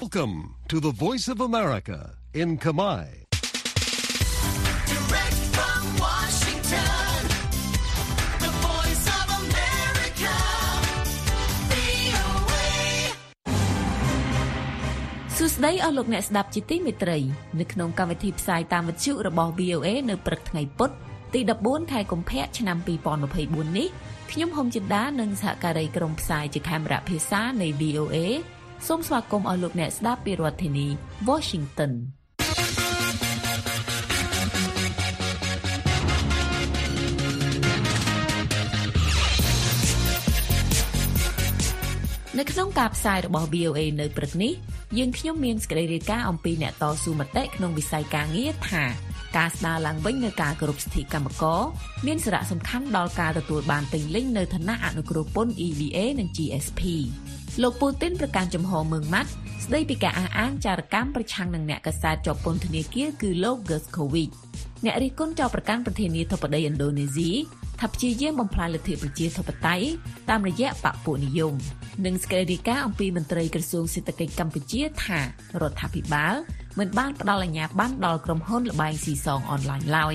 Welcome to the Voice of America in Kamai. Direct from Washington, the voice of America, VOA. សួស្តីអស់លោកអ្នកស្ដាប់ជាទីមេត្រី នៅក្នុងកម្មវិធីផ្សាយតាមវិទ្យុរបស់ VOA នៅព្រឹកថ្ងៃពុធទី14ខែកុម្ភៈឆ្នាំ2024នេះខ្ញុំហុំចិន្តានិងសហការីក្រុមផ្សាយជាខេមរៈភាសានៃ VOA សូមស្វាគមន៍អស់លោកអ្នកស្ដាប់ពីរដ្ឋធានី Washington នៅក្នុងការផ្សាយរបស់ VOA នៅព្រឹកនេះយើងខ្ញុំមានសេចក្តីរាយការណ៍អំពីអ្នកតស៊ូមតិក្នុងវិស័យការងារថាការស្ដារឡើងវិញនៅការគោរពសិទ្ធិកម្មករមានសារៈសំខាន់ដល់ការទទួលបានពេញលេញនៅឋានៈអនុគ្រោះពន្ធ EBA និង GSP លោកពូទីនប្រកាសចំហមឿងម៉ាត់ស្ដីពីការអះអាងចារកម្មប្រឆាំងនឹងអ្នកកសែតជាប់ពន្ធនាគារគឺលោក Gershkovich អ្នករិះគន់ចោទប្រកាន់ប្រធានាធិបតីឥណ្ឌូនេស៊ីថាព្យាយាមបំផ្លាញលទ្ធិប្រជាធិបតេយ្យតាមរយៈបកពួកនិយមនិងស្ក្រីរីកាអំពីមន្ត្រីក្រសួងសេដ្ឋកិច្ចកម្ពុជាថារដ្ឋាភិបាលមិនបានផ្ដល់អាជ្ញាប័ណ្ណដល់ក្រុមហ៊ុនលបែងស៊ីសងអនឡាញឡើយ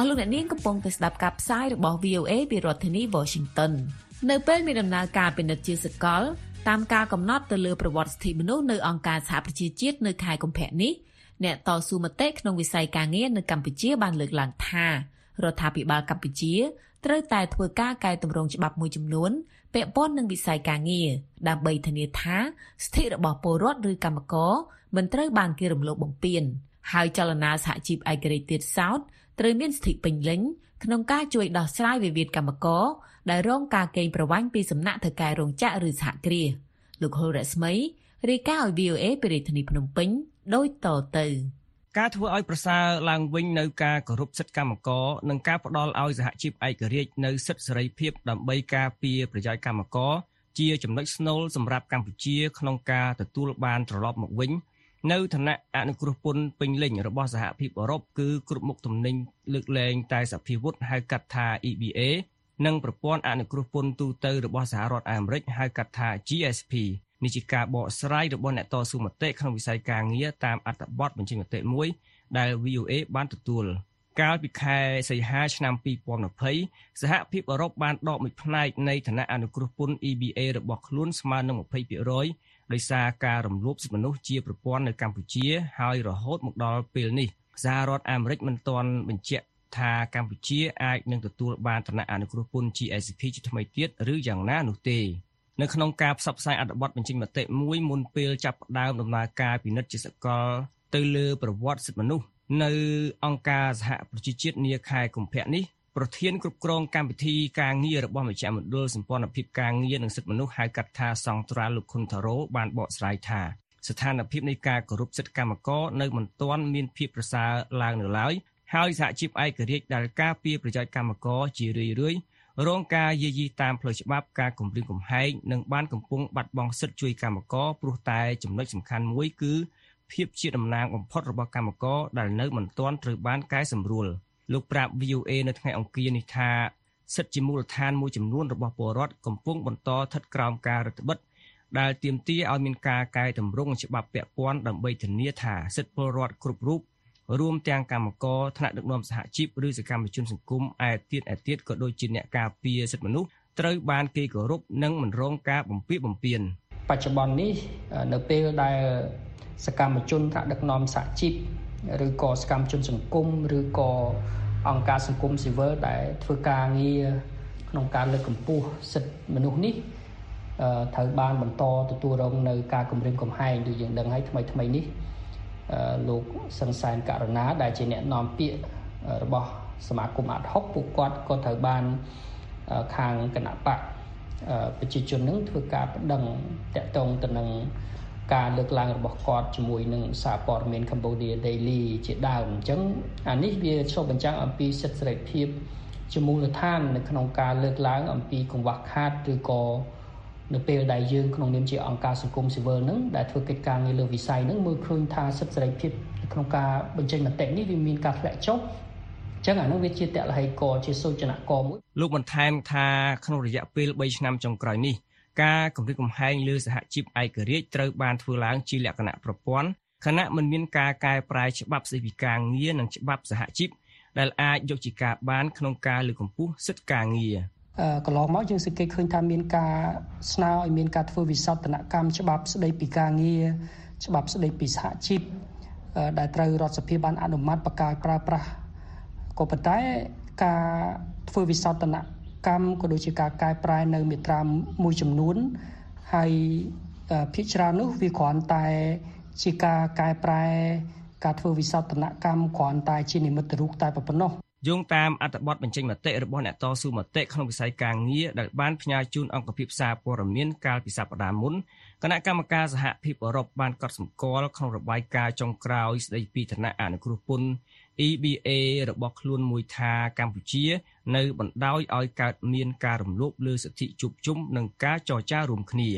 អស់លោកអ្នកនាងកំពុងតែស្ដាប់ការផ្សាយរបស់ VOA ពីរដ្ឋធានី Washington នៅពេលមានដំណើរការពិនិត្យជាសកលតាមការកំណត់ទៅលើប្រវត្តិសិទ្ធិមនុស្សនៅអង្គការសហប្រជាជាតិនៅខែកុម្ភៈនេះអ្នកតស៊ូមតិក្នុងវិស័យការងារនៅកម្ពុជាបានលើកឡើងថារដ្ឋាភិបាលកម្ពុជាត្រូវតែធ្វើការកែតម្រង់ច្បាប់មួយចំនួនពាក់ព័ន្ធនឹងវិស័យការងារដើម្បីធានាថាសិទ្ធិរបស់ពលរដ្ឋឬកម្មករមិនត្រូវបានគេរំលោភបំពានហើយចលនាសហជីពឯករាជ្យទៀតសោត ត្រូវមានសិទ្ធិពេញលេញក្នុងការជួយដោះស្រាយវិវាទកម្មករដែលរងការកេងប្រវ័ញ្ចពីសំណាក់ថៅកែរោងចក្រឬសហគ្រាសលោកហុលរស្មីរាយការណ៍ឲ្យ VOA ពីរាជធានីភ្នំពេញដូចតទៅការធ្វើឲ្យប្រសើរឡើងវិញនៅការគោរពសិទ្ធិកម្មករនិងការផ្ដល់ឲ្យសហជីពឯករាជ្យនៅសិទ្ធិសេរីភាពដើម្បីការពារប្រយោជន៍កម្មករជាចំណុចស្នូលសម្រាប់កម្ពុជាក្នុងការទទួលបានត្រឡប់មកវិញ នៅឋានៈអនុគ្រោះពន្ធពេញលេញរបស់សហភាពអឺរ៉ុបគឺគ្រប់មុខទំនិញលើកលែងតែសភាវុធហៅកាត់ថា EBA និងប្រព័ន្ធអនុគ្រោះពន្ធទូទៅរបស់សហរដ្ឋអាមេរិកហៅកាត់ថា GSP នេះជាការបកស្រាយរបស់អ្នកតស៊ូមតិក្នុងវិស័យការងារតាមអត្ថបទបញ្ចេញមតិមួយដែល VOA បានទទួលកាលពីខែសីហាឆ្នាំ2020សហភាពអឺរ៉ុបបានដកមួយផ្នែកនៃឋានៈអនុគ្រោះពន្ធ EBA របស់ខ្លួនស្មើនឹង20%ដោ យសារការរំលោភសិទ្ធិមនុស្សជាប្រព័ន្ធនៅកម្ពុជា ហើយរហូតមកដល់ពេលនេះសហរដ្ឋអាមេរិកមិនទាន់បញ្ជាក់ថាកម្ពុជាអាចនឹងទទួលបានឋានៈអនុគ្រោះពន្ធ GSP ជាថ្មីទៀតឬយ៉ាងណានោះទេនៅក្នុងការផ្សព្វផ្សាយអត្ថបទបញ្ចេញមតិមួយមុនពេលចាប់ផ្ដើមដំណើរការពិនិត្យជាសកល ទៅលើប្រវត្តិសិទ្ធិមនុស្សនៅអង្គការសហប្រជាជាតិនាខែកុម្ភៈនេះ ប្រធានគ្រប់គ្រងកម្មវិធីការងាររបស់មជ្ឈមណ្ឌលសម្ព័ន្ធភាពការងារនិងសិទ្ធិមនុស្សហៅកាត់ថាសង្ត្រាលោកខុនថារ៉ូបានបកស្រាយថាស្ថានភាពនៃការគោរពសិទ្ធិកម្មករនៅមិនទាន់មានភាពប្រសើរឡើងនៅឡើយហើយសហជីពឯករាជ្យដែលការពារប្រយោជន៍កម្មករជារឿយៗរងការយាយីតាមផ្លូវច្បាប់ការគំរាមកំហែងនិងបានកំពុងបាត់បង់សិទ្ធិជួយកម្មករព្រោះតែចំណុចសំខាន់មួយគឺភាពជាតំណាងបំផុតរបស់កម្មករដែលនៅមិនទាន់ត្រូវបានកែសម្រួល លោកប្រាប់ VOA នៅថ្ងៃអង្គារនេះថាសិទ្ធិជាមូលដ្ឋានមួយចំនួនរបស់ពលរដ្ឋកំពុងបន្តស្ថិតក្រោមការរដ្ឋបិទដែលទាមទារឲ្យមានការកែតម្រង់ច្បាប់ពាក់ព័ន្ធដើម្បីធានាថាសិទ្ធិពលរដ្ឋគ្រប់រូបរួមទាំងកម្មករថ្នាក់ដឹកនាំសហជីពឬសកម្មជនសង្គមឯទៀតឯទៀតក៏ដូចជាអ្នកការពារសិទ្ធិមនុស្សត្រូវបានគេគោរពនិងមិនរងការបំពារបំពានបច្ចុប្បន្ននេះនៅពេលដែលសកម្មជនថ្នាក់ដឹកនាំសហជីព ឬក៏សកម្មជនសង្គមឬក៏អង្គការសង្គមស៊ីវិលដែលធ្វើការងារក្នុងការលើកកម្ពស់សិទ្ធិមនុស្សនេះអឺត្រូវបានបន្តទទួលរងនៅការគម្រាមកំហែងដូចយើងដឹងហើយថ្មីថ្មីនេះអឺលោកសង្សានករណាដែលជាអ្នកនាំពាក្យរបស់សមាគមអាត់ហុកពួកគាត់ក៏ត្រូវបានអឺខាងគណៈបកអឺប្រជាជននឹងធ្វើការប្តឹងតាក់ទងទៅនឹង ការលើកឡើងរបស់គាត់ជាមួយនឹងសារព័ត៌មាន Cambodia Daily ជាដើមអញ្ចឹងអានេះវាឆ្លុះបញ្ចាំងអំពីសិទ្ធិសេរីភាពជាមូលដ្ឋាននៅក្នុងការលើកឡើងអំពីកង្វះខាតឬក៏នៅពេលដែលយើងក្នុងនាមជាអង្គការសង្គមស៊ីវិលហ្នឹងដែលធ្វើកិច្ចការងារលើវិស័យហ្នឹងមើលឃើញថាសិទ្ធិសេរីភាពនៅក្នុងការបញ្ចេញមតិនេះវាមានការធ្លាក់ចុះចចឹងអានោះវាជាតលហិកជាសូចនកមួយលោកបន្ថែមថាក្នុងរយៈពេល3ឆ្នាំចុងក្រោយនេះ ការគម្រិតកំហែងលើសហជីពឯករាជ្យត្រូវបានធ្វើឡើងជាលក្ខណៈប្រព័ន្ធខណៈមិនមានការកែប្រែច្បាប់ស្តីពីការងារនិងច្បាប់សហជីពដែលអាចយកជាការបានក្នុងការលើកកម្ពស់សិទ្ធិការងារអឺកន្លងមកយើងសង្កេតឃើញថាមានការស្នើឲ្យមានការធ្វើវិសោធនកម្មច្បាប់ស្តីពីការងារច្បាប់ស្តីពីសហជីពអឺដែលត្រូវរដ្ឋសភាបានអនុម័តបកការប្រើប្រាស់ក៏ប៉ុន្តែការធ្វើវិសោធនកម្ម ក៏ដូចជាការកែប្រែនៅមាត្រាមួយចំនួនហើយអឺភាគច្រើននោះវាគ្រាន់តែជាការកែប្រែ ការធ្វើវិសោធនកម្មគ្រាន់តែជានិមិត្តរូបតែប៉ុណ្ណោះយោងតាមអត្ថបទបញ្ចេញមតិរបស់អ្នកតស៊ូមតិក្នុងវិស័យការងារដែលបានផ្ញើជូនអង្គភាពសារព័ត៌មានកាលពីសប្តាហ៍មុនគណៈកម្មការសហភាពអឺរ៉ុបបានកត់សម្គាល់ក្នុងរបាយការណ៍ចុងក្រោយស្តីពីឋានៈអនុគ្រោះពន្ធ EBA របស់ខ្លួនមួយថាកម្ពុជា នៅបណ្ដោយឲ្យកើតមានការរំលោភលើសិទ្ធិជួបជុំនិងការចរចារួមគ្នា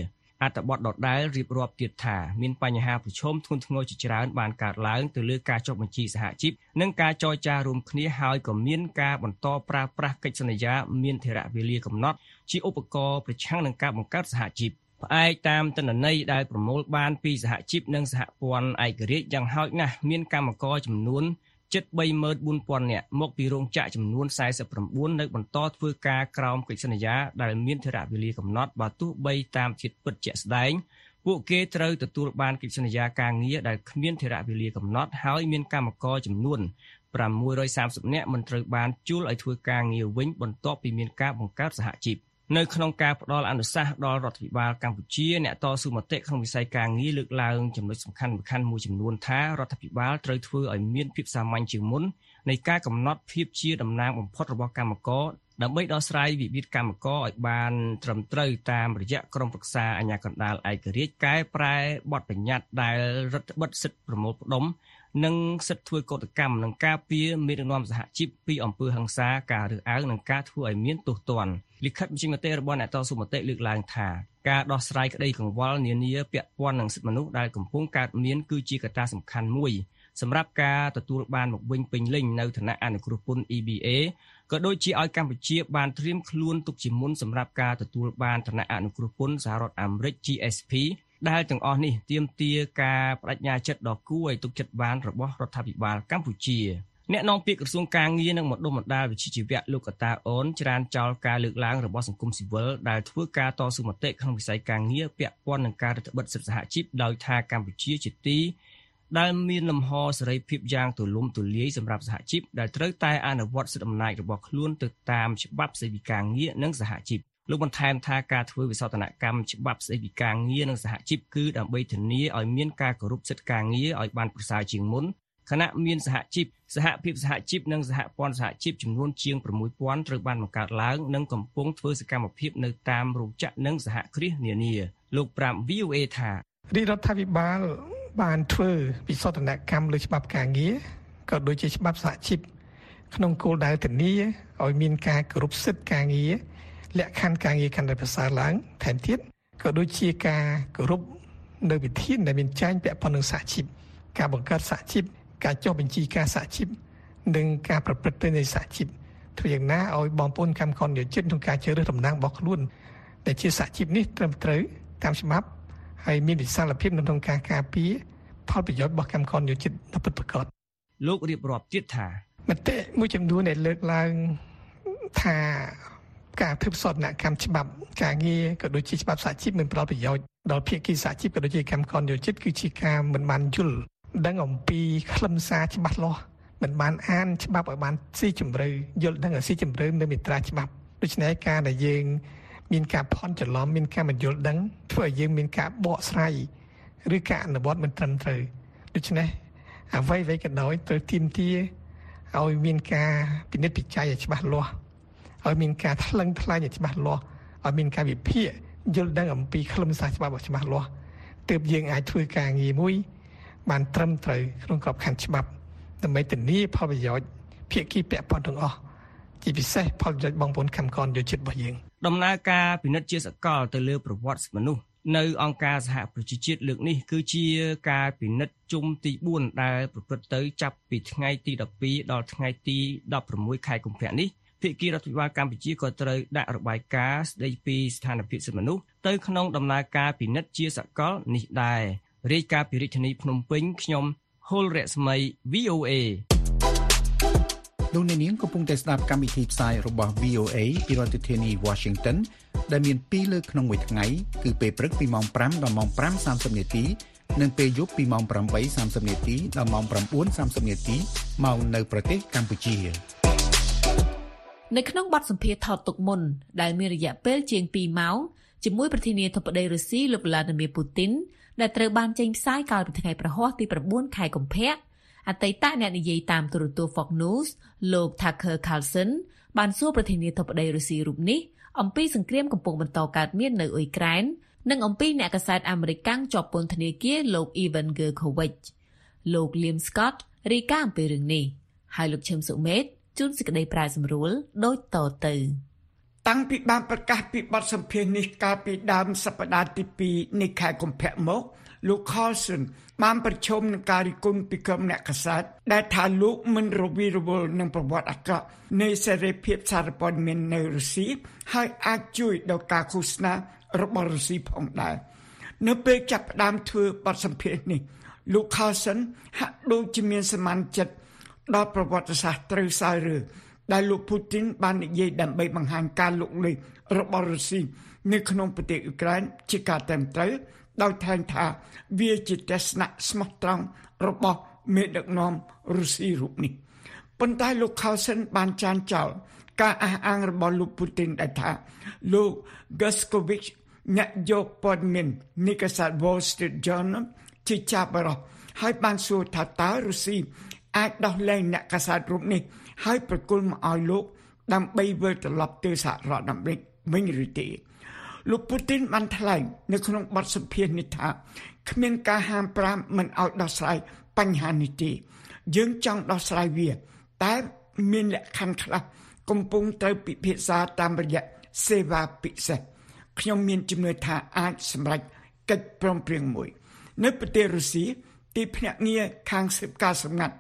អត្ថបទដដែលរៀបរាប់ទៀតថាមានបញ្ហាប្រឈមធ្ងន់ធ្ងរជាច្រើនបានកើតឡើងទៅលើការចុះបញ្ជីសហជីពនិងការចរចារួមគ្នាហើយក៏មានការបន្តប្រើប្រាស់កិច្ចសន្យាមានថេរវេលាកំណត់ជាឧបករណ៍ប្រឆាំងនឹងការបង្កើតសហជីពផ្អែកតាមទិន្នន័យដែលប្រមូលបានពីសហជីពនិងសហព័ន្ធឯករាជ្យយ៉ាងហោចណាស់មានកម្មករចំនួន ជិត34000នាក់មកពីរោងចក្រចំនួន49នៅបន្តធ្វើការក្រោមកិច្ចសន្យាដែលមានថេរវេលាកំណត់បើទោះបីតាមជាតិពិតជាក់ស្ដែងពួកគេត្រូវទទួលបានកិច្ចសន្យាការងារដែលគ្មានថេរវេលាកំណត់ហើយមានកម្មករចំនួន630នាក់មិនត្រូវបានជួលឲ្យធ្វើការងារវិញបន្ទាប់ពីមានការបង្កើតសហជីព នៅក្នុងការផ្ដល់អនុសាសន៍ដល់រដ្ឋាភិបាលកម្ពុជាអ្នកតស៊ូមតិក្នុងវិស័យការងារលើកឡើងចំណុចសំខាន់ៗមួយចំនួនថារដ្ឋាភិបាលត្រូវធ្វើឲ្យមានភាពសាមញ្ញជាងមុននៃការកំណត់ភាពជាតំណាងបំផុតរបស់កម្មករដើម្បីដោះស្រាយវិវាទកម្មករឲ្យបានត្រឹមត្រូវតាមរយៈក្រុមប្រឹក្សាអាជ្ញាកណ្ដាលឯករាជ្យកែប្រែបទបញ្ញត្តិដែលរដ្ឋបិទសិទ្ធិប្រមូលផ្ដុំនិងសិទ្ធិធ្វើកោតកម្មនិងការពារមេដឹកនាំសហជីពពីអំពើហិង្សាការរើសអើងនិងការធ្វើឲ្យមានទោសទណ្ឌ លិខិតបញ្ចេញមតិរបស់អ្នកតស៊ូមតិលើកឡើងថាការដោះស្រាយក្តីកង្វល់នានាពាក់ព័ន្ធនឹងសិទ្ធិមនុស្សដែលកំពុងកើតមានគឺជាកត្តាសំខាន់មួយសម្រាប់ការទទួលបានមកវិញពេញលេញនៅឋានៈអនុគ្រោះពន្ធ EBA ក៏ដូចជាឲ្យកម្ពុជាបានត្រៀមខ្លួនទុកជាមុនសម្រាប់ការទទួលបានឋានៈអនុគ្រោះពន្ធសហរដ្ឋអាមេរិក GSP ដែលទាំងអស់នេះទាមទារការបដិញ្ញាចិត្តដ៏គួរឲ្យទុកចិត្តបានរបស់រដ្ឋាភិបាលកម្ពុជា អ្នកនាំពាក្យក្រសួងការងារនិងម្ដុំម្ដាលវិជ្ជាជីវៈលោកកតាអូនច្រានចោលការលើកឡើងរបស់សង្គមស៊ីវិលដែលធ្វើការតស៊ូមតិក្នុងវិស័យការងារពាក់ព័ន្ធនឹងការរដ្ឋបិទសិទ្ធិសហជីពដោយថាកម្ពុជាជាទីដែលមានលំហសេរីភាពយ៉ាងទូលំទូលាយសម្រាប់សហជីពដែលត្រូវតែអនុវត្តសិទ្ធិអំណាចរបស់ខ្លួនទៅតាមច្បាប់ស្តីពីការងារនិងសហជីពលោកបន្ថែមថាការធ្វើវិសោធនកម្មច្បាប់ស្តីពីការងារនិងសហជីពគឺដើម្បីធានាឲ្យមានការគោរពសិទ្ធិការងារឲ្យបានប្រសើរជាងមុន ខណៈមានសហជីពសហភាពសហជីពនិងសហព័ន្ធសហជីពចំនួនជាង6000ត្រូវបានបង្កើតឡើងនិងកំពុងធ្វើសកម្មភាពនៅតាមរោងចក្រនិងសហគ្រាសនានាលោកប្រាប់ VOA ថារាជរដ្ឋាភិបាលបានធ្វើវិសោធនកម្មលើច្បាប់ការងារក៏ដូចជាច្បាប់សហជីពក្នុងគោលដៅធានាឲ្យមានការគោរពសិទ្ធិការងារលក្ខខណ្ឌការងារកាន់តែប្រសើរឡើងថែមទៀតក៏ដូចជាការគោរពនៅវិធានដែលមានចែងពាក់ព័ន្ធនឹងសហជីពការបង្កើតសហជីព ការចុះបញ្ជីការសហជីពនិងការប្រព្រឹត្តទៅនៃសហជីពធ្វើយ៉ាងណាឲ្យបងប្អូនកម្មករនិយោជិតក្នុងការជ្រើសរើសតំណែងរបស់ខ្លួនដែលជាសហជីពនេះត្រឹមត្រូវតាមច្បាប់ហើយមានវិសាលភាពនៅក្នុងការការពារផលប្រយោជន៍របស់កម្មករនិយោជិតដល់ពិតប្រាកដលោករៀបរាប់ទៀតថាមតិមួយចំនួនដែលលើកឡើងថាការធ្វើសោតនកម្មច្បាប់ការងារក៏ដូចជាច្បាប់សហជីពមិនផ្ដល់ប្រយោជន៍ដល់ភាគីសហជីពក៏ដូចជាកម្មករនិយោជិតគឺជាការមិនបានយល់ ដឹងអំពីខ្លឹមសារច្បាស់លាស់មិនបានអានច្បាប់ឲ្យបានស៊ីជម្រៅយល់ដឹងឲ្យស៊ីជម្រៅនៅមេត្រាច្បាប់ដូច្នេះការដែលយើង មានការផន់ច្រឡំមានការមិនយល់ដឹងធ្វើឲ្យយើងមានការបកស្រាយឬការអនុវត្តមិនត្រឹមត្រូវដូច្នេះអ្វីៗក៏ដោយត្រូវទៀមទាឲ្យមានការពិនិត្យពិច័យឲ្យច្បាស់លាស់ឲ្យមានការថ្លឹងថ្លែងឲ្យច្បាស់លាស់ឲ្យមានការវិភាគយល់ដឹងអំពីខ្លឹមសារច្បាប់ឲ្យច្បាស់លាស់ទើបយើងអាចធ្វើការងារមួយ បានត្រឹមត្រូវក្នុងក្របខ័ណ្ឌច្បាប់ដើម្បីធានាផលប្រយោជន៍ភាគីពាក់ព័ន្ធទាំងអស់ជាពិសេសផលប្រយោជន៍បងប្អូនកម្មករយោជិតរបស់យើងដំណើរការពិនិត្យជាសកលទៅលើប្រវត្តិមនុស្សនៅអង្គការសហប្រជាជាតិលើកនេះគឺជាការពិនិត្យជុំទី4ដែលប្រព្រឹត្តទៅចាប់ពីថ្ងៃទី12ដល់ថ្ងៃទី16ខែកុម្ភៈនេះភាគីរដ្ឋាភិបាលកម្ពុជាក៏ត្រូវដាក់របាយការណ៍ស្ដីពីស្ថានភាពសិទ្ធិមនុស្សទៅក្នុងដំណើរការពិនិត្យជាសកលនេះដែរ រាយការណ៍ពីរាជធានីភ្នំពេញខ្ញុំហុលរស្មី VOA លោកអ្នកនាងកំពុងតែស្ដាប់កម្មវិធីផ្សាយរបស់ VOA ពីរដ្ឋធានី Washington ដែលមាន2លើកក្នុងមួយថ្ងៃគឺពេលព្រឹកពីម៉ោង5ដល់ម៉ោង5:30នាទីនិងពេលយប់ពីម៉ោង8:30នាទីដល់ម៉ោង9:30នាទីមកនៅប្រទេសកម្ពុជានៅក្នុងបទសម្ភាសន៍ថតទុកមុនដែលមានរយៈពេលជាង2ម៉ោងជាមួយប្រធានាធិបតីរុស្ស៊ីលោក Vladimir Putin ដែលត្រូវបានចេញផ្សាយកាលពីថ្ងៃប្រហ័សទី9ខែកុម្ភៈអតីតអ្នកនិយាយតាមទូរទស្សន៍ Fox News លោក Tucker Carlson បានសួរប្រធានាធិបតីរុស្ស៊ីរូបនេះអំពីសង្គ្រាមកំពុងបន្តកើតមាននៅអ៊ុយក្រែននិងអំពីអ្នកកាសែតអាមេរិកកាំងជាប់ពន្ធនាគារលោក Ivan Gershkovich លោក Liam Scott រាយការណ៍អំពីរឿងនេះហើយលោកឈឹមសុមេតជួនសេចក្តីប្រាយសម្រួលដូចតទៅ តាំងពីបានប្រកាសពីបទសម្ភាសន៍នេះកាលពីដើមសប្តាហ៍ទី2នៃខែកុម្ភៈមកលោក Carlson បានប្រជុំនឹងការរិះគន់ពីក្រុមអ្នកកសែតដែលថាលោកមិនរវីរវល់នឹងប្រវត្តិអាក្រក់នៃសេរីភាពសារព័ត៌មាននៅរុស្ស៊ីហើយអាចជួយដល់ការឃោសនារបស់រុស្ស៊ីផងដែរនៅពេលចាប់ផ្ដើមធ្វើបទសម្ភាសន៍នេះលោក Carlson ហាក់ដូចជាមានសមានចិត្តដល់ប្រវត្តិសាស្ត្រត្រូវសាររឿង ដែលលោកពូទីនបាននិយាយដើម្បីបង្ហាញការលុកលុយរបស់រុស្ស៊ីនៅក្នុងប្រទេសអ៊ុក្រែនជាការត្រឹមត្រូវដោយថែមថាវាជាទស្សនៈស្មោះត្រង់របស់មេដឹកនាំរុស្ស៊ីរូបនេះប៉ុន្តែលោក Carlson បានចានចោលការអះអាងរបស់លោកពូទីនដែលថាលោក Gaskovich អ្នកយកព័ត៌មាននៃកាសែត Wall Street Journal ជាចាប់បរោះហើយបានសួរថាតើរុស្ស៊ីអាចដោះលែងអ្នកកាសែតរូបនេះ ហើយប្រគល់មកឲ្យលោកដើម្បីវិលត្រឡប់ទៅសហរដ្ឋអាមេរិកវិញឬទេលោកពូទីនបានថ្លែងនៅក្នុងបទសម្ភាសន៍នេះថាគ្មានការហាមប្រាមមិនឲ្យដោះស្រាយបញ្ហានេះទេយើងចង់ដោះស្រាយវា តែមានលក្ខខណ្ឌខ្លះកំពុងត្រូវពិភាក្សាតាមរយៈសេវាពិសេសខ្ញុំមានជំនឿថាអាចសម្រេចកិច្ចព្រមព្រៀងមួយ នៅប្រទេសរុស្ស៊ីទីភ្នាក់ងារខាងសិបការសម្ងាត់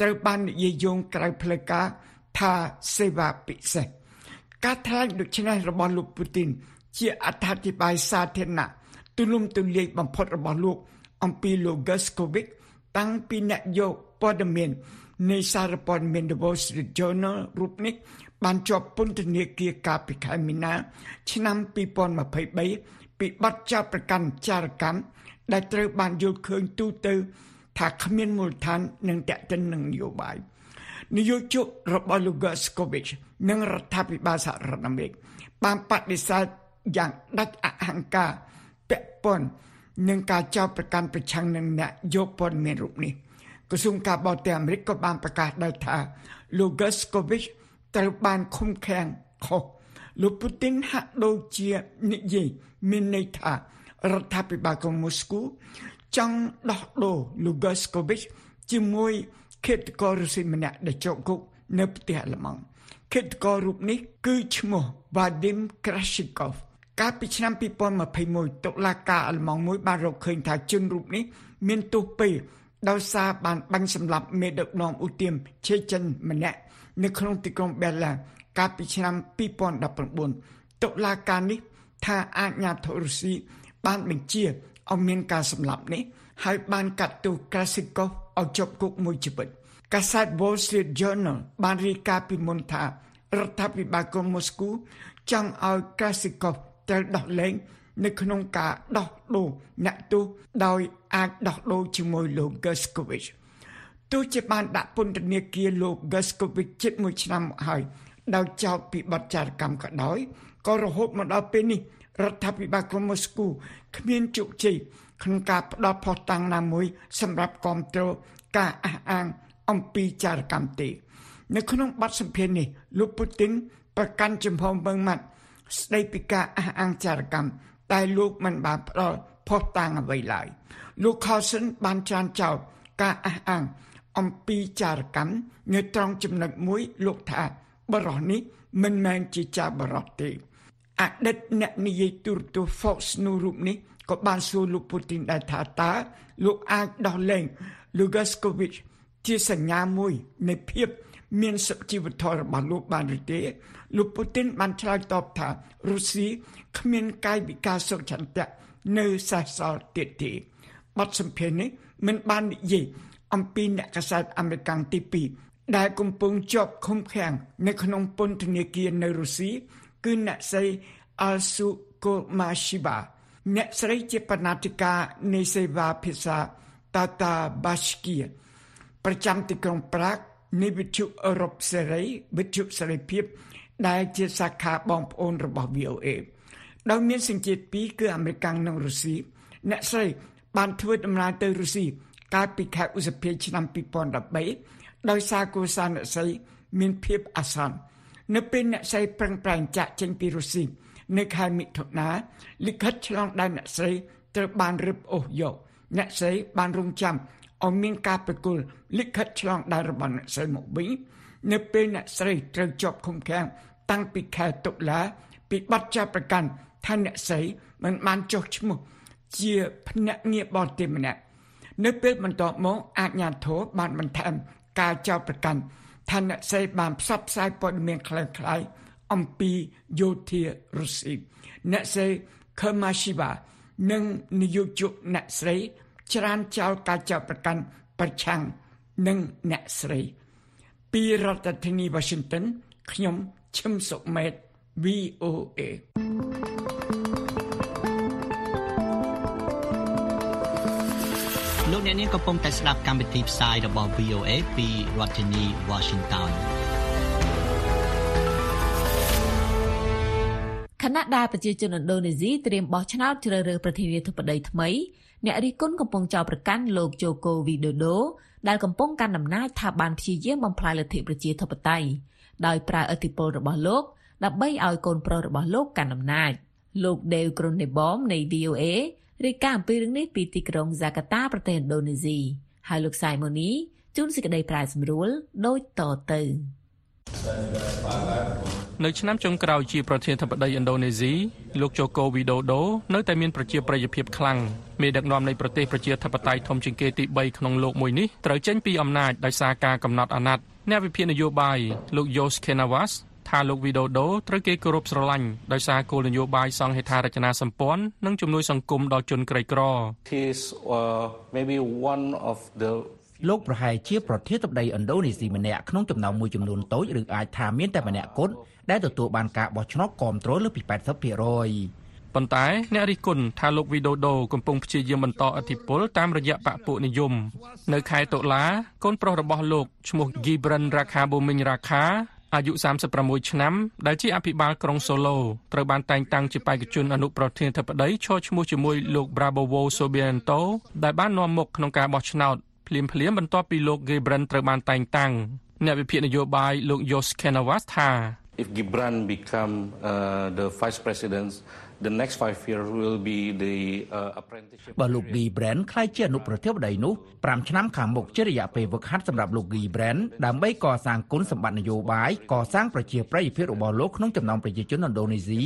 ត្រូវបាននិយាយយោងក្រៅផ្លូវការថាសេវាពិសេសការថ្លែងដូចនេះរបស់លោកពូទីនជាអត្ថាធិប្បាយសាធារណៈទូលំទូលាយបំផុតរបស់លោកអំពីលោក Gaskovic តាំងពីអ្នកយកព័ត៌មាននៃសារព័ត៌មាន The Wall Street Journal រូបនេះបានជាប់ពន្ធនាគារកាលពីខែមីនាឆ្នាំ2023ពីបទចោទប្រកាន់ចារកម្មដែលត្រូវបានយល់ឃើញទូទៅ ថាគ្មានមូលដ្ឋាននិងតេតិននឹងនយោបាយនយោជករបស់លោក Gaskovic និងរដ្ឋាភិបាលសហរដ្ឋអាមេរិកបានបដិសេធយ៉ាងដាច់អហង្ការពាក់ព័ន្ធនឹងការចោទប្រកាន់ប្រឆាំងនឹងអ្នកយកព័ត៌មានរូបនេះក្រសួងការបរទេសអាមេរិកក៏បានប្រកាសដោយថាលោក Gaskovich ត្រូវបានឃុំឃាំងខុសលោកពូទីនហាក់ដូចជានិយាយមានន័យថារដ្ឋាភិបាលកុងម៉ូស្គូ ចង់ដោះដូរលោក Gaskovich ជាមួយឃាតកររុស្ស៊ីម្នាក់ដែលជាប់គុកនៅប្រទេសអាល្លឺម៉ង់ឃាតកររូបនេះគឺឈ្មោះ Vadim Krashikov កាលពីឆ្នាំ2021តុលាការអាល្លឺម៉ង់មួយបានរកឃើញថាជនរូបនេះមានទោសពេលដោយសារបានបាញ់សម្លាប់មេដឹកនាំឧទាមឆេចិនម្នាក់នៅក្នុងទីក្រុងប៊ែរឡាកាលពីឆ្នាំ2019តុលាការនេះថាអាជ្ញាធររុស្ស៊ីបានបញ្ជា ឲ្យមានការសម្លាប់នេះហើយបានកាត់ទោសក្រាស៊ីកូវឲ្យជាប់គុកមួយជីវិតកាសែត Wall Street Journal បានរាយការណ៍ពីមុនថារដ្ឋាភិបាលក្រុងម៉ូស្គូចង់ឲ្យក្រាស៊ីកូវត្រូវដោះលែងនៅក្នុងការដោះដូរអ្នកទោសដោយអាចដោះដូរជាមួយលោក Gaskovich ទោះជាបានដាក់ពន្ធនាគារលោក Gaskovich ជិត1ឆ្នាំមកហើយដោយចោទពីបទចារកម្មក៏ដោយក៏រហូតមកដល់ពេលនេះ រដ្ឋាភិបាលក្រុងម៉ូស្គូគ្មានជោគជ័យក្នុងការផ្ដោតផុសតាំងណាមួយ សម្រាប់គ្រប់គ្រងការអះអាងអំពីចារកម្មទេ នៅក្នុងបទសម្ភាសន៍នេះលោកពូទីនប្រកាន់ចំហបឹងម៉ាត់ស្ដីពីការអះអាងចារកម្មតែលោកមិនបានផ្ដល់ផុសតាងអ្វីឡើយលោក Carlson បានចានចោលការអះអាងអំពីចារកម្មនៅត្រង់ចំណុចមួយលោកថាបរោះនេះមិនមែនជាចាបរោះទេ អតីតអ្នកនិយាយទូរទស្សន៍ Fox News រូបនេះក៏បានសួរលោកពូទីនដែរថាតើលោកអាចដោះលែង Lugaskovic ជាសញ្ញាមួយនៃភាពមានសុជីវធម៌របស់លោកបានឬទេលោកពូទីនបានឆ្លើយតបថារុស្ស៊ីគ្មានកាយវិការសុខចន្ទៈនៅសេសសល់ទៀតទេបទសម្ភាសន៍នេះមិនបាននិយាយអំពីអ្នកកសែតអាមេរិកទី2ដែលកំពុងជាប់ឃុំឃាំងនៅក្នុងពន្ធនាគារនៅរុស្ស៊ី គឺអ្នកស្រី Alsu Kolmashiba អ្នកស្រីជាបណ្ណាធិការនៃសេវាភាសា Tata Bashkia ប្រចាំទីក្រុងប្រាកនៃវិទ្យុអឺរ៉ុបសេរីវិទ្យុសេរីភាព ដែលជាសាខាបងប្អូនរបស់ VOA ដោយមានសញ្ជាតិពីរគឺអាមេរិកនិងរុស្ស៊ីអ្នកស្រីបានធ្វើដំណើរទៅរុស្ស៊ីកាលពីខែឧសភាឆ្នាំ2013ដោយសារគូសារអ្នកស្រីមានភាពអាសន្ន នៅពេលអ្នកស្រីប្រឹងប្រែងចាក់ចេញពីរុស្ស៊ីនៅខែមិថុនាលិខិតឆ្លងដែនអ្នកស្រីត្រូវបានរឹបអូសយកអ្នកស្រីបានរងចាំឲ្យមានការប្រគល់លិខិតឆ្លងដែនរបស់អ្នកស្រីមកវិញនៅពេលអ្នកស្រីត្រូវជាប់ឃុំឃាំងតាំងពីខែតុលាពីបទចោទប្រកាន់ថាអ្នកស្រីមិនបានចុះឈ្មោះជាភ្នាក់ងារបរទេសម្នាក់នៅពេលបន្ទាប់មកអាជ្ញាធរបានបន្ថែមការចោទប្រកាន់ ឋានៈសេបានផ្សព្វផ្សាយព័ត៌មានខ្លៅៗអំពីយោធារុស្ស៊ីអ្នកស្រីខឺម៉ាស៊ីវ៉ានិងនាយកជអ្នកស្រីច្រានចោលការចាប់ប្រកាន់ប្រឆាំងនិងអ្នកស្រី ពីរដ្ឋធានី Washington ខ្ញុំឈឹមសុខមេត VOA អ្នកនាងកំពុងតែស្ដាប់កម្មវិធីផ្សាយរបស់ VOA ពីរដ្ឋធានី Washington ខណៈដែលប្រជាជនឥណ្ឌូនេស៊ីត្រៀមបោះឆ្នោតជ្រើសរើសប្រធានាធិបតីថ្មីអ្នករិះគន់កំពុងចោទប្រកាន់លោកជូកូវីដូដូដែលកំពុងកាន់អំណាចថាបានព្យាយាមបំផ្លាញលទ្ធិប្រជាធិបតេយ្យដោយប្រើឥទ្ធិពលរបស់លោកដើម្បីឲ្យកូនប្រុសរបស់លោកកាន់អំណាចលោក Dev Kronebom នៃ VOA រាយការណ៍អំពីរឿងនេះពីទីក្រុងហ្សាកាតាប្រទេសឥណ្ឌូនេស៊ីហើយលោកសៃម៉ូនីជួនសេចក្តីប្រាយសម្រួលដូចតទៅនៅឆ្នាំចុងក្រោយជាប្រធានាធិបតីឥណ្ឌូនេស៊ីលោកជូកូវីដូដូនៅតែមានប្រជាប្រិយភាពខ្លាំងមេដឹកនាំនៃប្រទេសប្រជាធិបតេយ្យធំជាងគេទី3ក្នុងលោកមួយនេះត្រូវចេញពីអំណាចដោយសារការកំណត់អាណត្តិអ្នកវិភាគនយោបាយលោក Yos Kenawas ថាលោកវីដូដូត្រូវគេគោរពស្រឡាញ់ដោយសារគោលនយោបាយសង្ឃេថារចនាសម្ព័ន្ធនិងជំនួយសង្គមដល់ជនក្រីក្រ He's uh, maybe one of the លោកប្រហែលជាប្រធានាធិបតីឥណ្ឌូនេស៊ីម្នាក់ក្នុងចំណោមមួយចំនួនតូចឬអាចថាមានតែម្នាក់គត់ដែលទទួលបានការបោះឆ្នោតគ្រប់គ្រងលើសពី80%ប៉ុន្តែអ្នករិះគន់ថាលោកវីដូដូកំពុងព្យាយាមបន្តអធិបុលតាមរយៈបកពួកនិយម នៅខែតុលាកូនប្រុសរបស់លោកឈ្មោះ Gibran Rakhabuming Rakha អាយុ36ឆ្នាំដែលជាអភិបាលក្រុងសូឡូត្រូវបានតែងតាំងជាបេក្ខជនអនុប្រធានាធិបតីឈរឈ្មោះជាមួយលោក Prabowo Subianto ដែលបាននាំមុខក្នុងការបោះឆ្នោតភ្លាមភ្លាមបន្ទាប់ពីលោក Gibran ត្រូវបានតែងតាំងអ្នកវិភាគនយោបាយលោក Yos Kenawas ថា if Gibran become uh, the vice president the next 5 years will be the uh, apprenticeship បើលោក Gibran ក្លាយជាអនុប្រធានាធិបតីនោះ5ឆ្នាំខាងមុខជារយៈពេលវឹកហាត់សម្រាប់លោក Gibran ដើម្បីកសាងគុណសម្បត្តិនយោបាយកសាងប្រជាប្រិយភាពរបស់លោកក្នុងចំណោមប្រជាជនឥណ្ឌូនេស៊ី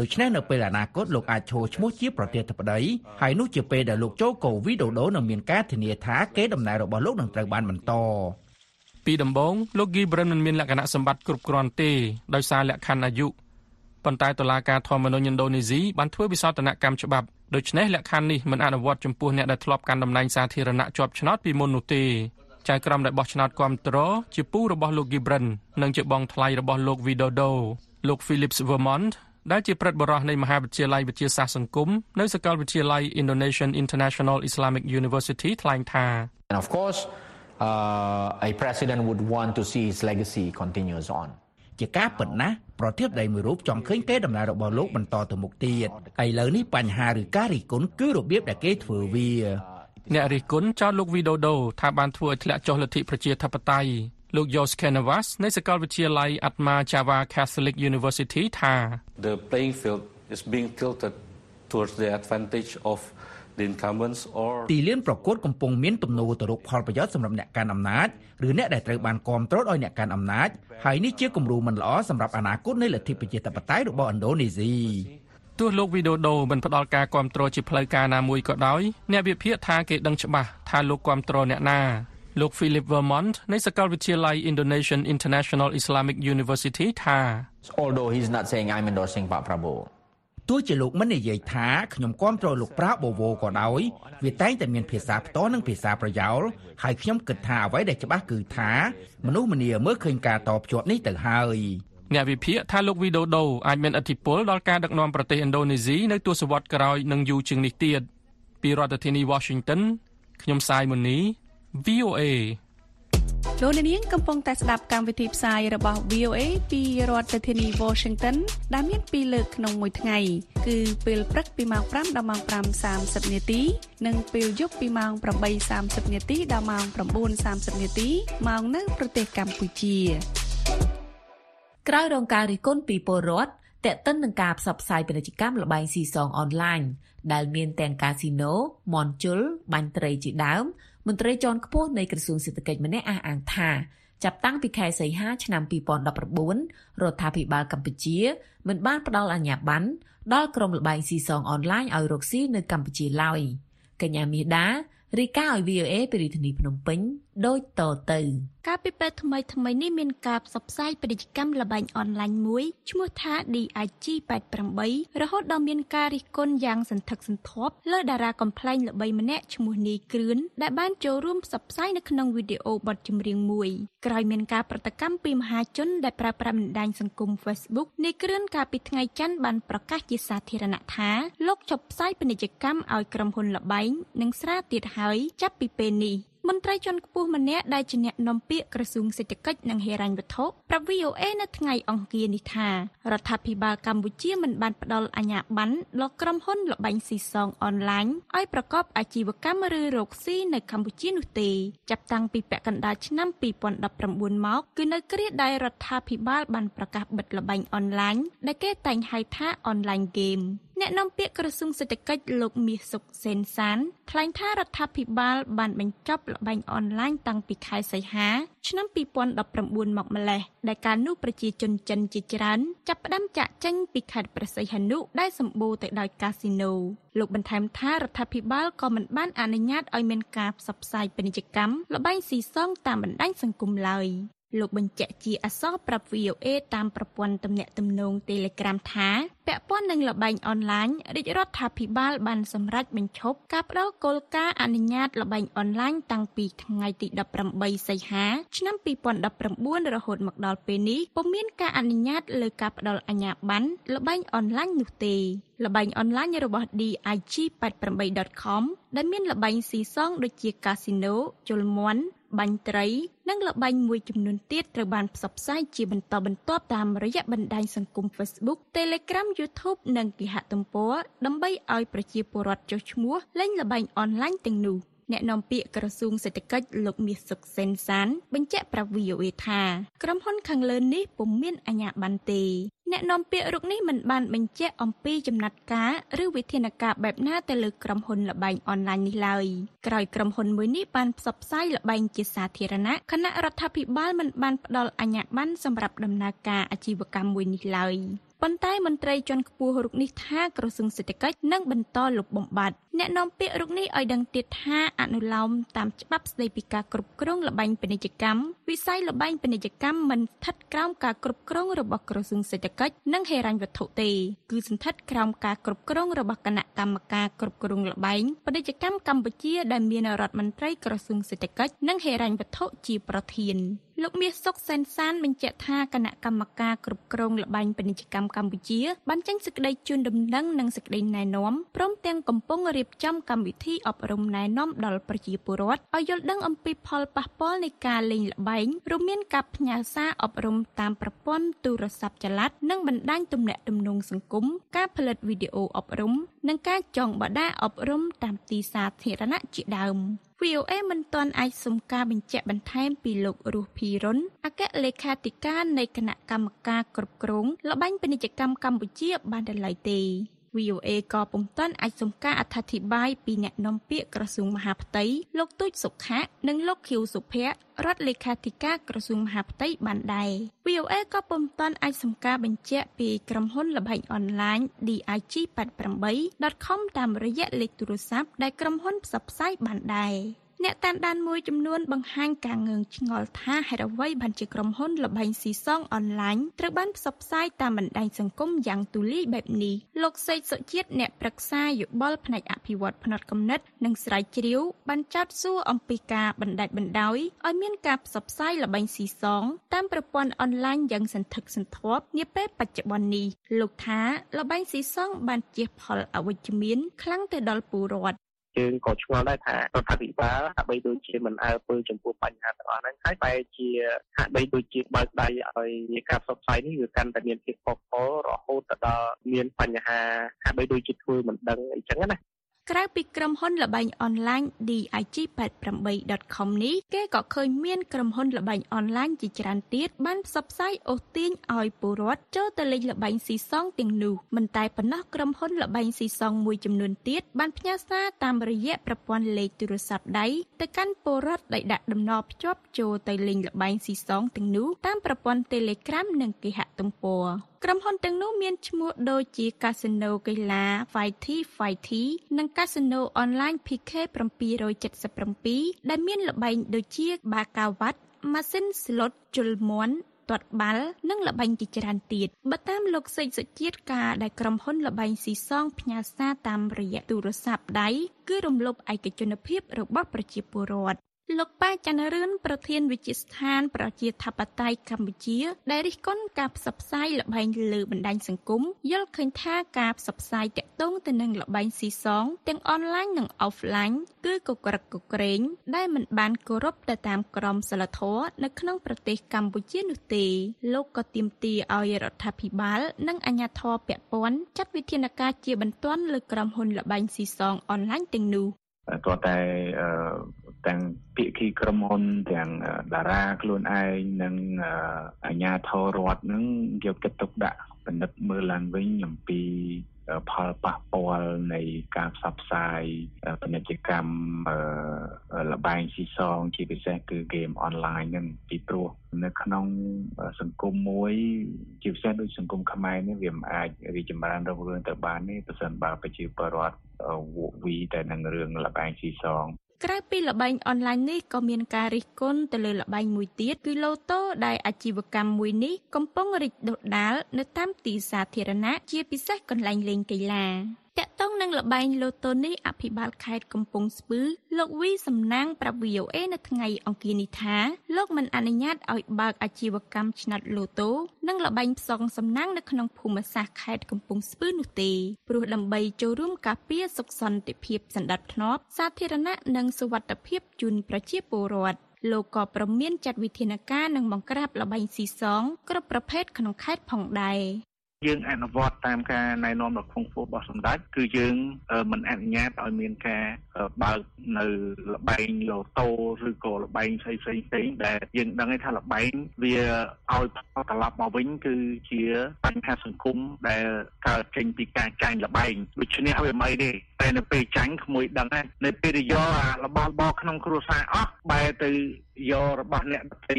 ដូច្នេះនៅពេលអនាគតលោកអាចឈរឈ្មោះជាប្រធានាធិបតីហើយនោះជាពេលដែលលោកជូកូវីដូដូនឹងមានការធានាថាកេរដំណែលរបស់លោកនឹងត្រូវបានបន្តពីដំបូងលោក Gibran មិនមានលក្ខណៈសម្បត្តិគ្រប់គ្រាន់ទេដោយសារលក្ខខណ្ឌអាយុ ប៉ុន្តែតុលាការធម្មនុញ្ញឥណ្ឌូនេស៊ីបានធ្វើវិសោធនកម្មច្បាប់ដូច្នេះលក្ខខណ្ឌនេះមិនអនុវត្តចំពោះអ្នកដែលធ្លាប់កាន់តំណែងសាធារណៈជាប់ឆ្នោតពីមុននោះទេចៅក្រមដែលបោះឆ្នោតគាំទ្រជាពូរបស់លោក Gibran និងជាបងថ្លៃរបស់លោក Widodo លោក Philips Vermont ដែលជាព្រឹទ្ធបរិះនៃមហាវិទ្យាល័យវិទ្យាសាស្ត្រសង្គមនៅសាកលវិទ្យាល័យ Indonesian International Islamic University ថ្លែងថា And of course, uh, a president would want to see his legacy continues on. ជាការពិតណាស់ប្រធានាធិបតីមួយរូបចង់ឃើញកេរដំណែលរបស់លោកបន្តទៅមុខទៀតឥឡូវនេះបញ្ហាឬការរិះគន់គឺរបៀបដែលគេធ្វើវាអ្នករិះគន់ចោទលោកវីដូដូថាបានធ្វើឲ្យធ្លាក់ចុះលទ្ធិប្រជាធិបតេយ្យលោក Jos Canavas នៃសាកលវិទ្យាល័យ Atma Java Catholic University ថា the playing field is being tilted towards the advantage of the incumbents or ទីលានប្រកួតកំពុងមានទំនោរទៅរកផលប្រយោជន៍សម្រាប់អ្នកកាន់អំណាចឬអ្នកដែលត្រូវបានគ្រប់គ្រងដោយអ្នកកាន់អំណាចហើយនេះជាគំរូមិនល្អសម្រាប់អនាគតនៃលទ្ធិប្រជាធិបតេយ្យរបស់ឥណ្ឌូនេស៊ីទោះលោកវីដូដូមិនផ្ដល់ការគ្រប់គ្រងជាផ្លូវការណាមួយក៏ដោយអ្នកវិភាគថាគេដឹងច្បាស់ថាលោកគ្រប់គ្រងអ្នកណាលោក Philip Vermont នៃសាកលវិទ្យាល័យ Indonesian International Islamic University ថា Although he's not saying I'm endorsing Pak Prabowo ទោះជាលោកមិននិយាយថាខ្ញុំគាំទ្រលោកប្រាបូវូក៏ដោយវាតែងតែមានភាសាផ្ទាល់និងភាសាប្រយោលហើយខ្ញុំគិតថាអ្វីដែលច្បាស់គឺថាមនុស្សម្នាមើលឃើញការតភ្ជាប់នេះទៅហើយអ្នកវិភាគថាលោកវីដូដូអាចមានឥទ្ធិពលដល់ការដឹកនាំប្រទេសឥណ្ឌូនេស៊ីនៅទសវត្សរ៍ក្រោយនិងយូរជាងនេះទៀតពីរដ្ឋធានី Washington ខ្ញុំសាយមុនី VOA លោកអ្នកនាងកំពុងតែស្ដាប់កម្មវិធីផ្សាយរបស់ VOA ពីរដ្ឋធានី Washington ដែលមាន2លើកក្នុងមួយថ្ងៃគឺពេលព្រឹកពីម៉ោង5ដល់ម៉ោង5:30នាទីនិងពេលយប់ពីម៉ោង8:30នាទីដល់ម៉ោង9:30នាទីមកនៅប្រទេសកម្ពុជាក្រោយរងការរិះគន់ពីពលរដ្ឋតេតិននឹងការផ្សព្វផ្សាយពាណិជ្ជកម្មលបែងស៊ីសងអនឡាញដែលមានទាំងកាស៊ីណូមន់ជុលបាញ់ត្រីជាដើម មន្ត្រីជាន់ខ្ពស់នៃក្រសួងសេដ្ឋកិច្តម្នាក់អះអាងថាចាប់តាំងពីខែសីហាឆ្នាំ2019រដ្ឋាភិបាលកម្ពុជា មិនបានផ្ដល់អាជ្ញាប័ណ្ណដល់ក្រុមលបែងស៊ីសងអនឡាញឲ្យរកស៊ីនៅកម្ពុជាឡើយកញ្ញាមាសដារីកាឲ្យ VOA ពីរាជធានីភ្នំពេញ ដូចតទៅកាលពីពេលថ្មីថ្មីនេះមានការផ្សព្វផ្សាយពាណិជ្ជកម្មលបែងអនឡាញមួយឈ្មោះថា DIG88 រហូតដល់មានការរិះគន់យ៉ាងសន្ធឹកសន្ធាប់លើតារាកំ pl ែងល្បីម្នាក់ឈ្មោះនីគ្រឿនដែលបានចូលរួមផ្សព្វផ្សាយនៅក្នុងវីដេអូបទចម្រៀងមួយក្រោយមានការប្រតិកម្មពីមហាជនដែលប្រើប្រាស់បណ្ដាញសង្គម Facebook នីគ្រឿនកាលពីថ្ងៃច័ន្ទបានប្រកាសជាសាធារណៈថាលោកជប់ផ្សាយពាណិជ្ជកម្មឲ្យក្រុមហ៊ុនលបែងនិងស្រាទៀតហើយចាប់ពីពេលនេះ មន្ត្រីជាន់ខ្ពស់ម្នាក់ដែលជាអ្នកនាំពាក្យក្រសួងសេដ្ឋកិច្ចនិងហិរញ្ញវត្ថុប្រាប់ VOA នៅថ្ងៃអង្គារនេះថារដ្ឋាភិបាលកម្ពុជាមិនបានផ្ដល់អាជ្ញាប័ណ្ណដល់ក្រុមហ៊ុនល្បែងស៊ីសងអនឡាញឲ្យប្រកបអាជីវកម្មឬរកស៊ីនៅកម្ពុជានោះទេចាប់តាំងពីពាក់កណ្ដាលឆ្នាំ2019មកគឺនៅគ្រាដែលរដ្ឋាភិបាលបានប្រកាសបិទល្បែងអនឡាញដែលគេតែងហៅថា online game អ្នកនាំពាក្យក្រសួងសេដ្ឋកិច្ចលោកមាសសុកសេនសានថ្លែងថារដ្ឋាភិបាលបានបញ្ចប់ល្បែងអនឡាញតាំងពីខែសីហា ឆ្នាំ2019មកម្លេះដែលកាលនោះប្រជាជនចិនជាច្រើនចាប់ផ្ដើមចាក់ចេញពីខេត្តព្រះសីហនុដែលសម្បូរទៅដោយកាស៊ីណូលោកបន្ថែមថារដ្ឋាភិបាលក៏មិនបានអនុញ្ញាតឲ្យមានការផ្សព្វផ្សាយពាណិជ្ជកម្មល្បែងស៊ីសងតាមបណ្ដាញសង្គមឡើយ លោកបញ្ជាក់ជាអសរប្រាប់ VOA តាមប្រព័ន្ធទំនាក់ទំនង Telegram ថាពាក់ព័ន្ធនឹងលបែងអនឡាញរាជរដ្ឋាភិបាលបានសម្រេចបញ្ឈប់ការផ្តល់គោលការណ៍អនុញ្ញាតលបែងអនឡាញតាំងពីថ្ងៃទី18សីហាឆ្នាំ2019រហូតមកដល់ពេលនេះពុំមានការអនុញ្ញាតលើការផ្តល់អាជ្ញាប័ណ្ណលបែងអនឡាញនោះទេលបែងអនឡាញរបស់ dig88.com ដែលមានលបែងស៊ីសងដូចជាកាស៊ីណូជលមន់ បាញ់ត្រី និងលបែងមួយចំនួនទៀតត្រូវបានផ្សព្វផ្សាយជាបន្តបន្ទាប់តាមរយៈបណ្ដាញសង្គម Facebook, Telegram, YouTube និងគេហទំព័រដើម្បីឲ្យប្រជាពលរដ្ឋចុះឈ្មោះលេងល្បែងអនឡាញទាំងនោះ អ្នកនាំពាក្យក្រសួងសេដ្ឋកិច្ចលោកមាសសុកសេនសាន បញ្ជាក់ប្រាប់ VOA ថាក្រុមហ៊ុនខាងលើនេះពុំមានអាជ្ញាប័ណ្ណទេអ្នកនាំពាក្យរូបនេះមិនបានបញ្ជាក់អំពីចំណាត់ការឬវិធានការបែបណាទៅលើក្រុមហ៊ុនលបែងអនឡាញនេះឡើយក្រោយក្រុមហ៊ុនមួយនេះបានផ្សព្វផ្សាយលបែងជាសាធារណៈគណៈរដ្ឋាភិបាលមិនបានផ្ដល់អាជ្ញាប័ណ្ណសម្រាប់ដំណើរការអាជីវកម្មមួយនេះឡើយ ប៉ុន្តែមន្ត្រីជាន់ខ្ពស់រូបនេះថាក្រសួងសេដ្ឋកិច្ចនឹងបន្តលុបបំបាត់អ្នកនាំពាក្យរូបនេះឲ្យដឹងទៀតថាអនុលោមតាមច្បាប់ស្តីពីការគ្រប់គ្រងលបែងពាណិជ្ជកម្មវិស័យលបែងពាណិជ្ជកម្មមិនស្ថិតក្រោមការគ្រប់គ្រងរបស់ក្រសួងសេដ្ឋកិច្ចនិងហិរញ្ញវត្ថុទេគឺស្ថិតក្រោមការគ្រប់គ្រងរបស់គណៈកម្មការគ្រប់គ្រងលបែងពាណិជ្ជកម្មកម្ពុជាដែលមានរដ្ឋមន្ត្រីក្រសួងសេដ្ឋកិច្ចនិងហិរញ្ញវត្ថុជាប្រធាន លោកមាសសុកសែនសានបញ្ជាក់ថាគណៈកម្មការគ្រប់គ្រងលបែងពាណិជ្ជកម្មកម្ពុជាបានចេញសេចក្តីជូនដំណឹងនិងសេចក្តីណែនាំព្រមទាំងកំពុងរៀបចំកម្មវិធីអប់រំណែនាំដល់ប្រជាពលរដ្ឋឲ្យយល់ដឹងអំពីផលប៉ះពាល់នៃការលេងល្បែងរួមមានការផ្ញើសារអប់រំតាមប្រព័ន្ធទូរស័ព្ទចល័តនិងបណ្ដាញទំនាក់ទំនងសង្គមការផលិតវីដេអូអប់រំនិងការចងបដាអប់រំតាមទីសាធារណៈជាដើម VOA មិនទាន់អាចសុំការបញ្ជាក់បន្ថែមពីលោករស់ភីរុនអគ្គលេខាធិការនៃគណៈកម្មការគ្រប់គ្រងលបែងពាណិជ្ជកម្មកម្ពុជាបានដល់ឡើយទេ VOA ក៏ពុំទាន់អាចសុំការអត្ថាធិប្បាយពីអ្នកនាំពាក្យក្រសួងមហាផ្ទៃលោកទូចសុខៈនិងលោកខៀវសុភ័ក្ររដ្ឋលេខាធិការក្រសួងមហាផ្ទៃបានដែរ VOA ក៏ពុំទាន់អាចសុំការបញ្ជាក់ពីក្រុមហ៊ុនល្បែងអនឡាញ dig88.com តាមរយៈលេខទូរស័ព្ទដែលក្រុមហ៊ុនផ្សព្វផ្សាយបានដែរ អ្នកតាមដានមួយចំនួនបង្ហាញការងឿងឆ្ងល់ថាហេតុអ្វីបានជាក្រុមហ៊ុនល្បែងស៊ីសងអនឡាញត្រូវបានផ្សព្វផ្សាយតាមបណ្ដាញសង្គមយ៉ាងទូលាយបែបនេះលោកសេកសុជាតិអ្នកប្រឹក្សាយោបល់ផ្នែកអភិវឌ្ឍផ្នត់គំនិត និងស្រាវជ្រាវបានចោទសួរអំពីការបណ្ដាច់បណ្ដោយឲ្យមានការផ្សព្វផ្សាយល្បែងស៊ីសងតាមប្រព័ន្ធអនឡាញយ៉ាងសន្ធឹកសន្ធាប់នាពេលបច្ចុប្បន្ននេះលោកថាល្បែងស៊ីសងបានជះផលអវិជ្ជមានខ្លាំងទៅដល់ពលរដ្ឋ យើងក៏ឆ្ងល់ដែរថារដ្ឋាភិបាលហាក់បីដូចជាមិនអើពើចំពោះបញ្ហាទាំងអស់ហ្នឹងហើយបែរជាហាក់បីដូចជាបើកដៃឲ្យមានការផ្សព្វផ្សាយនេះវាកាន់តែមានភាពផុសផុលរហូតទៅដល់មានបញ្ហាហាក់បីដូចជាធ្វើមិនដឹងអីចឹងណា ក្រៅពីក្រុមហ៊ុនល្បែងអនឡាញ dig88.com នេះគេក៏ឃើញមានក្រុមហ៊ុនល្បែងអនឡាញជាច្រើនទៀតបានផ្សព្វផ្សាយអូសទាញឲ្យពលរដ្ឋចូលទៅលេងល្បែងស៊ីសងទាំងនោះមិនតែប៉ុណ្ណោះក្រុមហ៊ុនល្បែងស៊ីសងមួយចំនួនទៀតបានផ្ញើសារតាមរយៈប្រព័ន្ធលេខទូរស័ព្ទដៃទៅកាន់ពលរដ្ឋដែលដាក់តំណភ្ជាប់ចូលទៅលេងល្បែងស៊ីសងទាំងនោះតាមប្រព័ន្ធ Telegram និងគេហទំព័រក្រុមហ៊ុនទាំងនោះមានឈ្មោះដូចជា Casino កីឡា Fighty Fighty និង Casino Online PK 777ដែលមានល្បែងដូចជាបាកាវ៉ាត់ម៉ាស៊ីនស្លុតជលមន់ទាត់បាល់និងល្បែងជាច្រើនទៀតបើតាមលោកសេកសុជាតិការដែលក្រុមហ៊ុនល្បែងស៊ីសងផ្ញើសារតាមរយៈទូរស័ព្ទដៃគឺរំលោភឯកជនភាពរបស់ប្រជាពលរដ្ឋ លោកប៉ាច័ន្ទរឿនប្រធានវិទ្យាស្ថានប្រជាធិបតេយ្យកម្ពុជា ដែលរិះគន់ការផ្សព្វផ្សាយល្បែងលើបណ្ដាញសង្គមយល់ឃើញថាការផ្សព្វផ្សាយតាក់ទងទៅនឹងល្បែងស៊ីសង ទាំងអនឡាញនិងអូហ្វឡាញគឺកក្រឹកកក្រែងដែលមិនបានគោរពទៅតាមក្រមសីលធម៌នៅក្នុងប្រទេសកម្ពុជានោះទេលោកក៏ទាមទារឲ្យរដ្ឋាភិបាល និងអាជ្ញាធរពាក់ព័ន្ធចាត់វិធានការជាបន្ទាន់លើក្រុមហ៊ុនល្បែងស៊ីសងអនឡាញទាំងនោះទាល់តែអឺ ទាំងភាគីក្រុមហ៊ុនទាំងអឺតារាខ្លួនឯងនិងអឺអាជ្ញាធររដ្ឋនឹងយកចិត្តទុកដាក់ពិនិត្យមើលឡើងវិញអំពីអឺផលប៉ះពាល់នៃការផ្សព្វផ្សាយអឺពាណិជ្ជកម្មអឺលបែងស៊ីសងជាពិសេសគឺហ្គេមអនឡាញហ្នឹងពីព្រោះនៅក្នុងអឺសង្គមមួយជាពិសេសដូចសង្គមខ្មែរនេះវាមិនអាចរីកចម្រើនរុងរឿងទៅបានទេប្រសិនបើប្រជាពលរដ្ឋអឺវក់វីតែនឹងរឿងលបែងស៊ីសង ក្រៅពីល្បែងអនឡាញនេះក៏មានការរិះគន់ទៅលើល្បែងមួយទៀតគឺឡូតូដែលអាជីវកម្មមួយនេះកំពុងរីកដុះដាលនៅតាមទីសាធារណៈជាពិសេសកន្លែងលេងកីឡា តាក់ទងនឹងល្បែងឡូតូនេះអភិបាលខេត្តកំពង់ស្ពឺលោកវីសំណាងប្រាប់ VOA នៅថ្ងៃអង្គារនេះថាលោកមិនអនុញ្ញាតឲ្យបើកអាជីវកម្មឆ្នាត់ឡូតូនិងល្បែងផ្សងសំណាងនៅក្នុងភូមិសាស្ត្រខេត្តកំពង់ស្ពឺនោះទេព្រោះដើម្បីចូលរួមការពារសុខសន្តិភាពសណ្ដាប់ធ្នាប់សាធារណៈនិងសុវត្ថិភាពជូនប្រជាពលរដ្ឋលោកក៏ប្រមានចាត់វិធានការនិងបង្ក្រាបល្បែងស៊ីសងគ្រប់ប្រភេទក្នុងខេត្តផងដែរ យើងអនុវត្តតាមការណែនាំរបស់គង់ហ្វូរបស់សម្ដេចគឺយើងអឺមិនអនុញ្ញាតឲ្យមានការអឺបើកនៅលបែងឡូតូឬក៏លបែងផ្សេងផ្សេងផ្សេងដែលយើងដឹងថាលបែងវាឲ្យផលត្រឡប់មកវិញគឺជាបញ្ហាសង្គមដែលកើតចេញពីការចាញ់លបែងដូច្នេះហើយមិនអីទេតែនៅពេលចាញ់ក្មួយដឹងហើយនៅពេលដែលយកអារបស់របរក្នុងគ្រួសារអស់បែរទៅយករបស់អ្នកដទៃ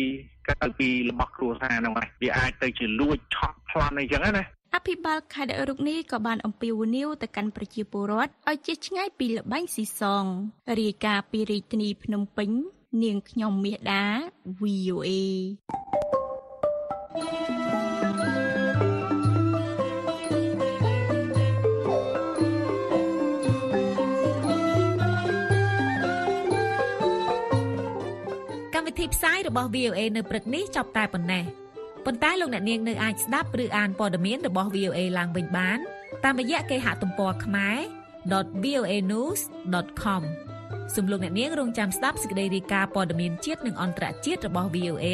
កើតពីរបស់គ្រួសារហ្នឹងហើយវាអាចទៅជាលួចឆក់ប្លន់អីចឹងណា អភិបាលខេត្តរុកនេះក៏បានអំពាវនាវទៅកាន់ប្រជាពលរដ្ឋឲ្យជៀសឆ្ងាយពីល្បែងស៊ីសងរាយការណ៍ពីរាជធានីភ្នំពេញ នាងខ្ញុំមាសដា VOA កម្មវិធីផ្សាយរបស់ VOA នៅព្រឹកនេះចប់តែប៉ុណ្ណេះ ប៉ុន្តែលោកអ្នកនាងនៅអាចស្ដាប់ឬអានព័ត៌មានរបស់ VOA ឡើងវិញបាន តាមរយៈគេហទំព័រខ្មែរ .voanews.com សូមលោកអ្នកនាងរងចាំស្ដាប់សេចក្តីរាយការណ៍ព័ត៌មានជាតិនិងអន្តរជាតិរបស់ VOA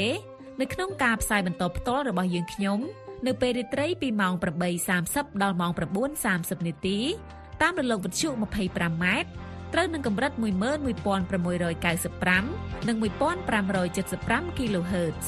នៅក្នុងការផ្សាយបន្តផ្ទាល់របស់យើងខ្ញុំនៅពេលរាត្រីពីម៉ោង8:30ដល់ម៉ោង9:30នាទីតាមរលកវិទ្យុ 25m ត្រូវនឹងកម្រិត11695និង1575 kHz